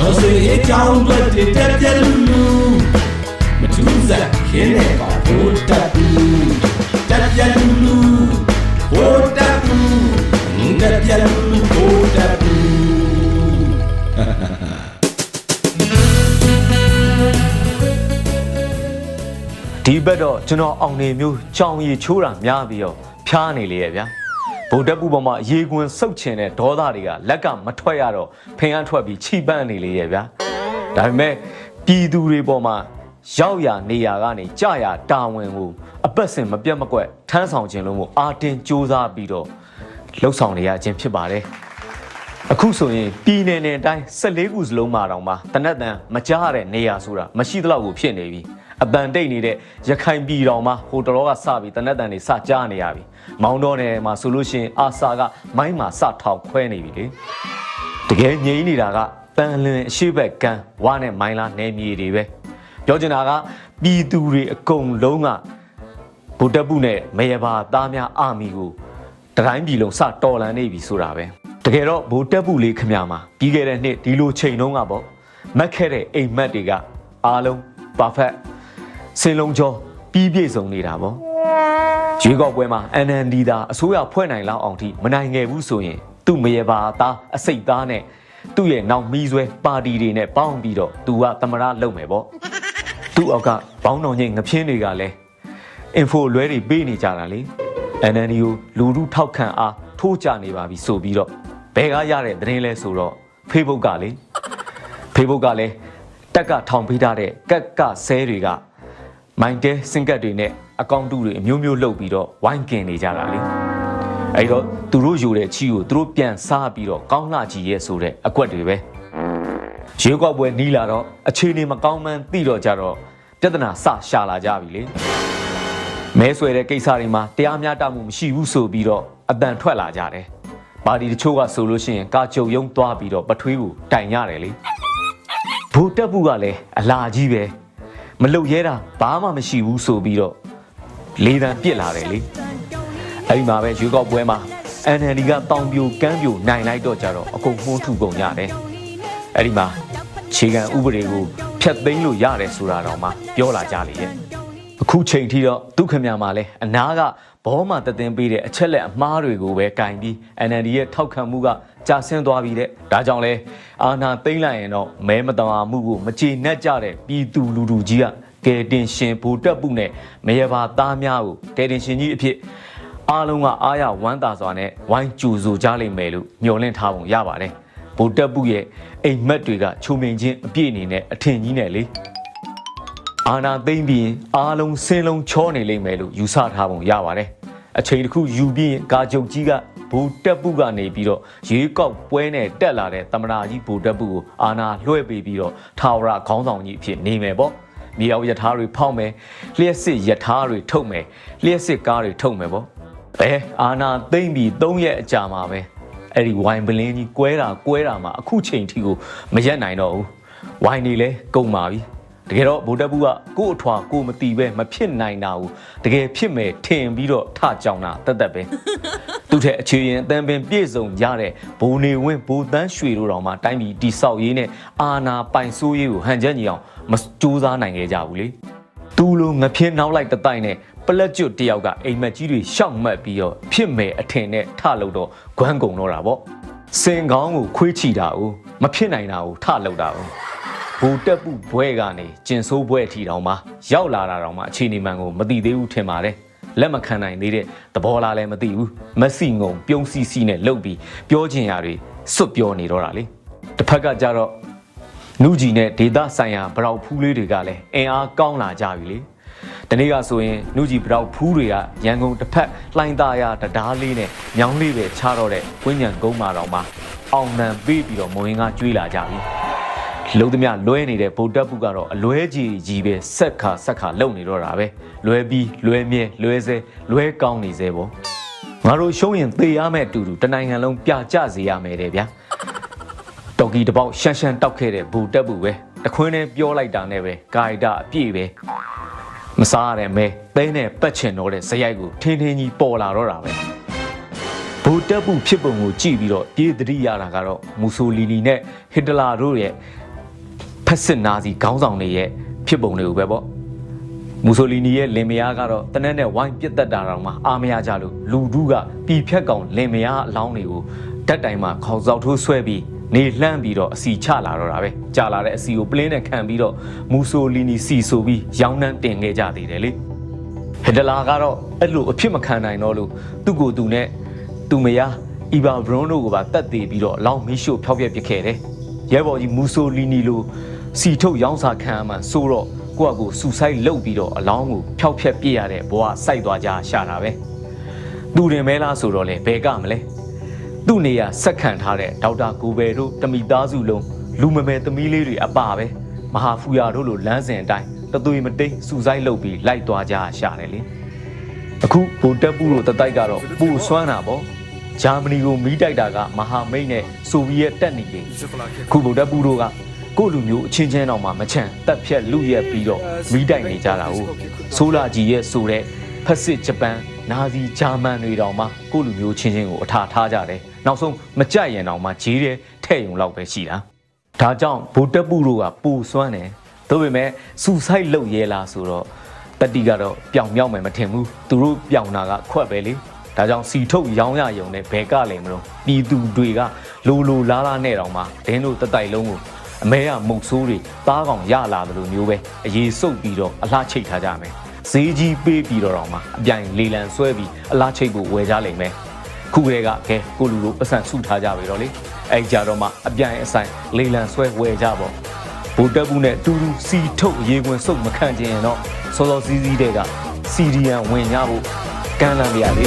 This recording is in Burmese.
တော်ဆွေအကြောင်းတွေတက်ပြက်လူလူမထူးစားခင်းနေပါဘိုးတက်ဘူးတက်ပြက်လူလူဘိုးတက်ဘူးတက်ပြက်လူလူဘိုးတက်ဘူးဒီဘက်တော့ကျွန်တော်အောင်နေမျိုးကြောင်ရီချိုးတာများပြီးတော့ဖျားနေလေရဲ့ဗျာ ဗုဒ္ဓပူပေါ်မှာရေကွင်စုပ်ချင်တဲ့ဒေါသတွေကလက်ကမထွက်ရတော့ဖင်အားထွက်ပြီးခြိပန့်နေလေရဲ့ဗျာဒါပေမဲ့ပြည်သူတွေပေါ်မှာရောက်ရနေရကနေကြာရတာဝန်ကိုအပတ်စဉ်မပြတ်မကွက်ထမ်းဆောင်ခြင်းလို့မို့အာတင်စ조사ပြီးတော့လှုပ်ဆောင်နေရခြင်းဖြစ်ပါတယ်အခုဆိုရင်ပြည်နယ်နယ်တိုင်း14ခုစလုံးမှာတောင်မှတနက်တန်မကြားရတဲ့နေရာဆိုတာမရှိသလောက်ကိုဖြစ်နေပြီ အပန်တိတ်နေတဲ့ရခိုင်ပြည်တော်မှာဟိုတလောကစပြီးတနက်တန်တွေစကြားနေရပြီမောင်းတော့နယ်မှာဆိုလို့ရှိရင်အာစာကမိုင်းမှာစထောက်ခွဲနေပြီလေတကယ်ငြိမ်းနေတာကပန်လင်အရှိဘက်ကန်းဝါနဲ့မိုင်းလားနယ်မြေတွေပဲပြောချင်တာကပြည်သူတွေအကုန်လုံးကဗုဒ္ဓပုနဲ့မယဘာသားများအာမီကိုတတိုင်းပြည်လုံးစတော်လန်နေပြီဆိုတာပဲတကယ်တော့ဗိုလ်တက်ပုလေးခမမှာပြီးခဲ့တဲ့နှစ်ဒီလိုချိန်တုန်းကပေါ့မက်ခဲ့တဲ့အိမ်မက်တွေကအားလုံး perfect စင်လုံးကျော်ပြီးပြည့်စုံနေတာပေါ့ရွေးကောက်ပွဲမှာ NND သာအစိုးရဖွဲ့နိုင်လောက်အောင်ထိမနိုင်ငယ်ဘူးဆိုရင်သူ့မရေပါသားအစိတ်သားနဲ့သူ့ရဲ့နောက်မီးဆွဲပါတီတွေနဲ့ပေါင်းပြီးတော့သူကသမရလုပ်မယ်ပေါ့သူ့အောက်ကဘောင်းတော်ညင်ငပြင်းတွေကလည်း info လွဲတွေပေးနေကြတာလေ NND ကိုလူလူထောက်ခံအားထိုးကြနေပါပြီဆိုပြီးတော့ဘယ်ကရတဲ့သတင်းလဲဆိုတော့ Facebook ကလေ Facebook ကလည်းတက်ကထောင်ပေးထားတဲ့ကက်ကဆဲတွေက မိုင်းတဲစင်ကတ်တွေနဲ့အကောင့်တူတွေအမျိုးမျိုးလုပ်ပြီးတော့ဝိုင်းကင်နေကြတာလေအဲ့တော့သူတို့ယူတဲ့ချီကိုသူတို့ပြန်စားပြီးတော့ကောင်းလှကြီးရဲ့ဆိုတဲ့အကွက်တွေပဲရေကောက်ပွဲနီးလာတော့အခြေအနေမကောင်းမှန်းသိတော့ကြတော့ပြဿနာစရှာလာကြပြီလေမဲဆွဲတဲ့ကိစ္စတွေမှာတရားမျှတမှုမရှိဘူးဆိုပြီးတော့အတန်ထွက်လာကြတယ်ပါတီတချို့ကဆိုလို့ရှိရင်ကာကြုံယုံသွားပြီးတော့ပထွေးကိုတိုင်ရတယ်လေဘိုးတက်ဘူးကလည်းအလာကြီးပဲ မလုတ်ရဲတာဘာမှမရှိဘူးဆိုပြီးတော့လေးတန်းပြစ်လာတယ်လေအဲ့ဒီမှာပဲရွေးကောက်ပွဲမှာ NLD ကတောင်ပြိုကမ်းပြိုနိုင်လိုက်တော့ကြတော့အကုန်မှုန်းထုကုန်ရတယ်အဲ့ဒီမှာခြေခံဥပဒေကိုဖျက်သိမ်းလို့ရတယ်ဆိုတာတော့မှပြောလာကြလေရဲ့ အခုချိန်ထိတော့ဒုက္ခမြမှာလဲအနာကဘောမှာတည်တင်ပေးတဲ့အချက်လက်အမှားတွေကိုပဲကင်ပြီး NLD ရဲ့ထောက်ခံမှုကကြာဆင်းသွားပြီတဲ့ဒါကြောင့်လဲအာနာသိမ့်လိုက်ရင်တော့မဲမတမာမှုကိုမကြေနပ်ကြတဲ့ပြည်သူလူထုကြီးကကယ်တင်ရှင်ဘူတက်ပုနဲ့မရပါသားများကိုကယ်တင်ရှင်ကြီးအဖြစ်အားလုံးကအားရဝမ်းသာစွာနဲ့ဝိုင်းကြိုဆိုကြလိမ့်မယ်လို့မျှော်လင့်ထားပုံရပါတယ်ဘူတက်ပုရဲ့အိမ်မက်တွေကချုံမြင်ချင်းအပြည့်အနေနဲ့အထင်ကြီးနဲ့လေ အာနာသိမ့်ပြီးအားလုံးစင်းလုံးချောနေလိမ့်မယ်လို့ယူဆထားပုံရပါတယ်အချိန်တစ်ခုယူပြီးကာကြုတ်ကြီးကဘူတက်ပုကနေပြီးတော့ရေကောက်ပွဲနဲ့တက်လာတဲ့သမနာကြီးဘူတက်ပုကိုအာနာလွှဲပေးပြီးတော့ထာဝရခေါင်းဆောင်ကြီးအဖြစ်နေမယ်ပေါ့မြေအောင်ယထာတွေဖောက်မယ်လျှက်စစ်ယထာတွေထုတ်မယ်လျှက်စစ်ကားတွေထုတ်မယ်ပေါ့ဘယ်အာနာသိမ့်ပြီး၃ရက်အကြာမှာပဲအဲ့ဒီဝိုင်ပလင်းကြီးကွဲတာကွဲတာမှာအခုချိန်ထိကိုမရက်နိုင်တော့ဘူးဝိုင်နေလဲကုန်ပါပြီ တကယ်တော့ဗိုလ်တပ်ဘူးကကို့အထွာကိုမတီးပဲမဖြစ်နိုင်တာဘူးတကယ်ဖြစ်မယ်ထင်ပြီးတော့ထကြောင်တာတက်တက်ပဲသူ့ထက်အခြေရင်အတန်ပင်ပြည့်စုံရတဲ့ဘိုးနေဝင်းဘိုးတန်းရွှေတို့တော်မှာတိုင်းပြည်တိဆောက်ရေးနဲ့အာနာပိုင်ဆိုးရေးကိုဟန်ချက်ညီအောင်မစူးစမ်းနိုင်ခဲ့ကြဘူးလေသူလိုငဖြစ်နောက်လိုက်တတိုက်နဲ့ပလက်ကျွတ်တယောက်ကအိမ်မက်ကြီးတွေရှောက်မှတ်ပြီးတော့ဖြစ်မယ်အထင်နဲ့ထလို့တော့ဂွမ်းကုံတော့တာပေါ့စင်ကောင်းကိုခွေးချီတာကိုမဖြစ်နိုင်တာကိုထလောက်တာကို ဘူတက်ပုဘွဲကနေကျင်ဆိုးဘွဲထီတောင်မှရောက်လာတာတောင်မှအခြေအနေမှန်ကိုမသိသေးဘူးထင်ပါတယ်လက်မခံနိုင်သေးတဲ့သဘောလားလည်းမသိဘူးမက်ဆီငုံပြုံးစီစီနဲ့လှုပ်ပြီးပြောချင်ရတွေစွတ်ပြောနေတော့တာလေတစ်ဖက်ကကြတော့နူဂျီနဲ့ဒေတာဆိုင်ရာဗရောက်ဖူးလေးတွေကလည်းအင်အားကောင်းလာကြပြီလေဒီနေ့ကဆိုရင်နူဂျီဗရောက်ဖူးတွေကရန်ကုန်တစ်ဖက်လှိုင်းသားရတရားလေးနဲ့ညောင်းလေးပဲချတော့တဲ့ဝင်းညံကုန်းမာတော်မှာအောင်နံပေးပြီးတော့မဝင်ကကျွေးလာကြပြီ လုံးသမျှလွဲနေတဲ့ဗုဒ္ဓပုကတော့အလွဲကြီးကြီးပဲဆက်ခါဆက်ခါလုံနေတော့တာပဲလွဲပြီးလွဲမြဲလွဲစဲလွဲကောင်းနေစဲပေါ့ငါတို့ရှုံးရင်သေရမယ့်အတူတူတနိုင်ငံလုံးပြကြစေရမယ်တဲ့ဗျာတော်ကီတပေါက်ရှန်ရှန်တောက်ခဲ့တဲ့ဘူတက်ဘူးပဲတခွင်းနဲ့ပြောလိုက်တာနဲ့ပဲကာယတာအပြည့်ပဲမစားရတဲ့မဲသိန်းနဲ့ပတ်ချင်တော့တဲ့ဇယိုက်ကိုထင်းထင်းကြီးပေါ်လာတော့တာပဲဘူတက်ဘူးဖြစ်ပုံကိုကြည့်ပြီးတော့ပြေးသတိရတာကတော့မူဆိုလီနီနဲ့ဟစ်တလာတို့ရဲ့ က်စစ်နာစီခေါင်းဆောင်တွေရဲ့ဖြစ်ပုံတွေကိုပဲပေါ့မူဆိုလီနီရဲ့လင်မယားကတော့တနက်နဲ့ဝိုင်းပစ်တက်တာတော့မှအားမရကြလို့လူဒုကပြည်ဖြတ်ကောင်လင်မယားအလောင်းတွေကိုဓာတ်တိုင်မှာခေါင်းစောက်ထိုးဆွဲပြီးနေလှမ်းပြီးတော့အစီချလာတော့တာပဲကြာလာတဲ့အစီကိုပလင်းနဲ့ခံပြီးတော့မူဆိုလီနီစီဆိုပြီးရောင်းနှန်းတင်ခဲ့ကြသေးတယ်လေဟက်ဒလာကတော့အဲ့လိုအဖြစ်မခံနိုင်တော့လို့သူ့ကိုယ်သူနဲ့သူမယားအီဗာဘရွန်တို့ကိုပါတတ်သေးပြီးတော့အလောင်းမီးရှို့ဖျောက်ပြက်ပစ်ခဲ့တယ်ရဲဘော်ကြီးမူဆိုလီနီလို စီထုတ်ရောင်းစာခံအမှန်ဆိုတော့ကိုယ့်အကိုစူဆိုင်လုတ်ပြီးတော့အလောင်းကိုဖျောက်ဖျက်ပြစ်ရတဲ့ဘဝစိုက်သွားကြရှာတာပဲသူတင်မဲလားဆိုတော့လေဘယ်ကမလဲသူ့နေရာဆက်ခံထားတဲ့ဒေါက်တာကိုဘယ်တို့တမိသားစုလုံးလူမမယ်သမီးလေးတွေအပါပဲမဟာဖူယာတို့လိုလမ်းစဉ်အတိုင်းတသွေမတိတ်စူဆိုင်လုတ်ပြီးလိုက်သွားကြရှာတယ်လေအခုဗိုလ်တပ်ပူတို့တတိုက်ကတော့ပူဆွမ်းတာပေါ့ဂျာမနီကိုမီးတိုက်တာကမဟာမိတ်နဲ့ဆိုဗီယက်တပ်နေလေခုဗိုလ်တပ်ပူတို့က ကိုယ့်လူမျိုးအချင်းချင်းတော့မှမချမ်းတက်ဖြက်လူရက်ပြီးတော့မီးတိုက်နေကြတာဟုတ်ဆိုလာကြီးရဲ့ဆိုတဲ့ဖက်စစ်ဂျပန်နာဇီဂျာမန်တွေတောင်မှကိုယ့်လူမျိုးချင်းချင်းကိုအထာထားကြတယ်နောက်ဆုံးမကြိုက်ရင်တောင်မှဂျေးတဲ့ထဲ့ယုံလောက်ပဲရှိတာဒါကြောင့်ဗိုလ်တပ်ပူတို့ကပူဆွမ်းတယ်ဒါပေမဲ့စူဆိုင်လုတ်ရဲလားဆိုတော့တတိကတော့ပျောင်မြောက်မယ်မထင်ဘူးသူတို့ပျောင်တာကခွက်ပဲလေဒါကြောင့်စီထုတ်ရောင်းရယုံနဲ့ဘဲကလည်းမလို့ပြည်သူတွေကလိုလိုလားလားနဲ့တောင်မှဒင်းတို့တတိုက်လုံးကို အမဲရမုတ်ဆိုးတွေသားကောင်ရလာတယ်လို့မျိုးပဲအရေးစုပ်ပြီးတော့အလှချိတ်ထားကြမယ်ဈေးကြီးပေးပြီးတော့တောင်မှအပြိုင်လေလံဆွဲပြီးအလှချိတ်ကိုဝယ်ကြလိမ့်မယ်ခုကလေးကကဲကိုလူလိုအဆန်ဆုထားကြပြီတော့လေအဲ့ကြတော့မှအပြိုင်အဆိုင်လေလံဆွဲဝယ်ကြပေါ့ဗိုလ်တပ်ဘူးနဲ့တူတူစီထုတ်ရေခွင်စုပ်မခံကျင်ရင်တော့စောစောစီးစီးတဲ့ကစီရီယန်ဝင်ကြဖို့ကမ်းလှမ်းပြရလေ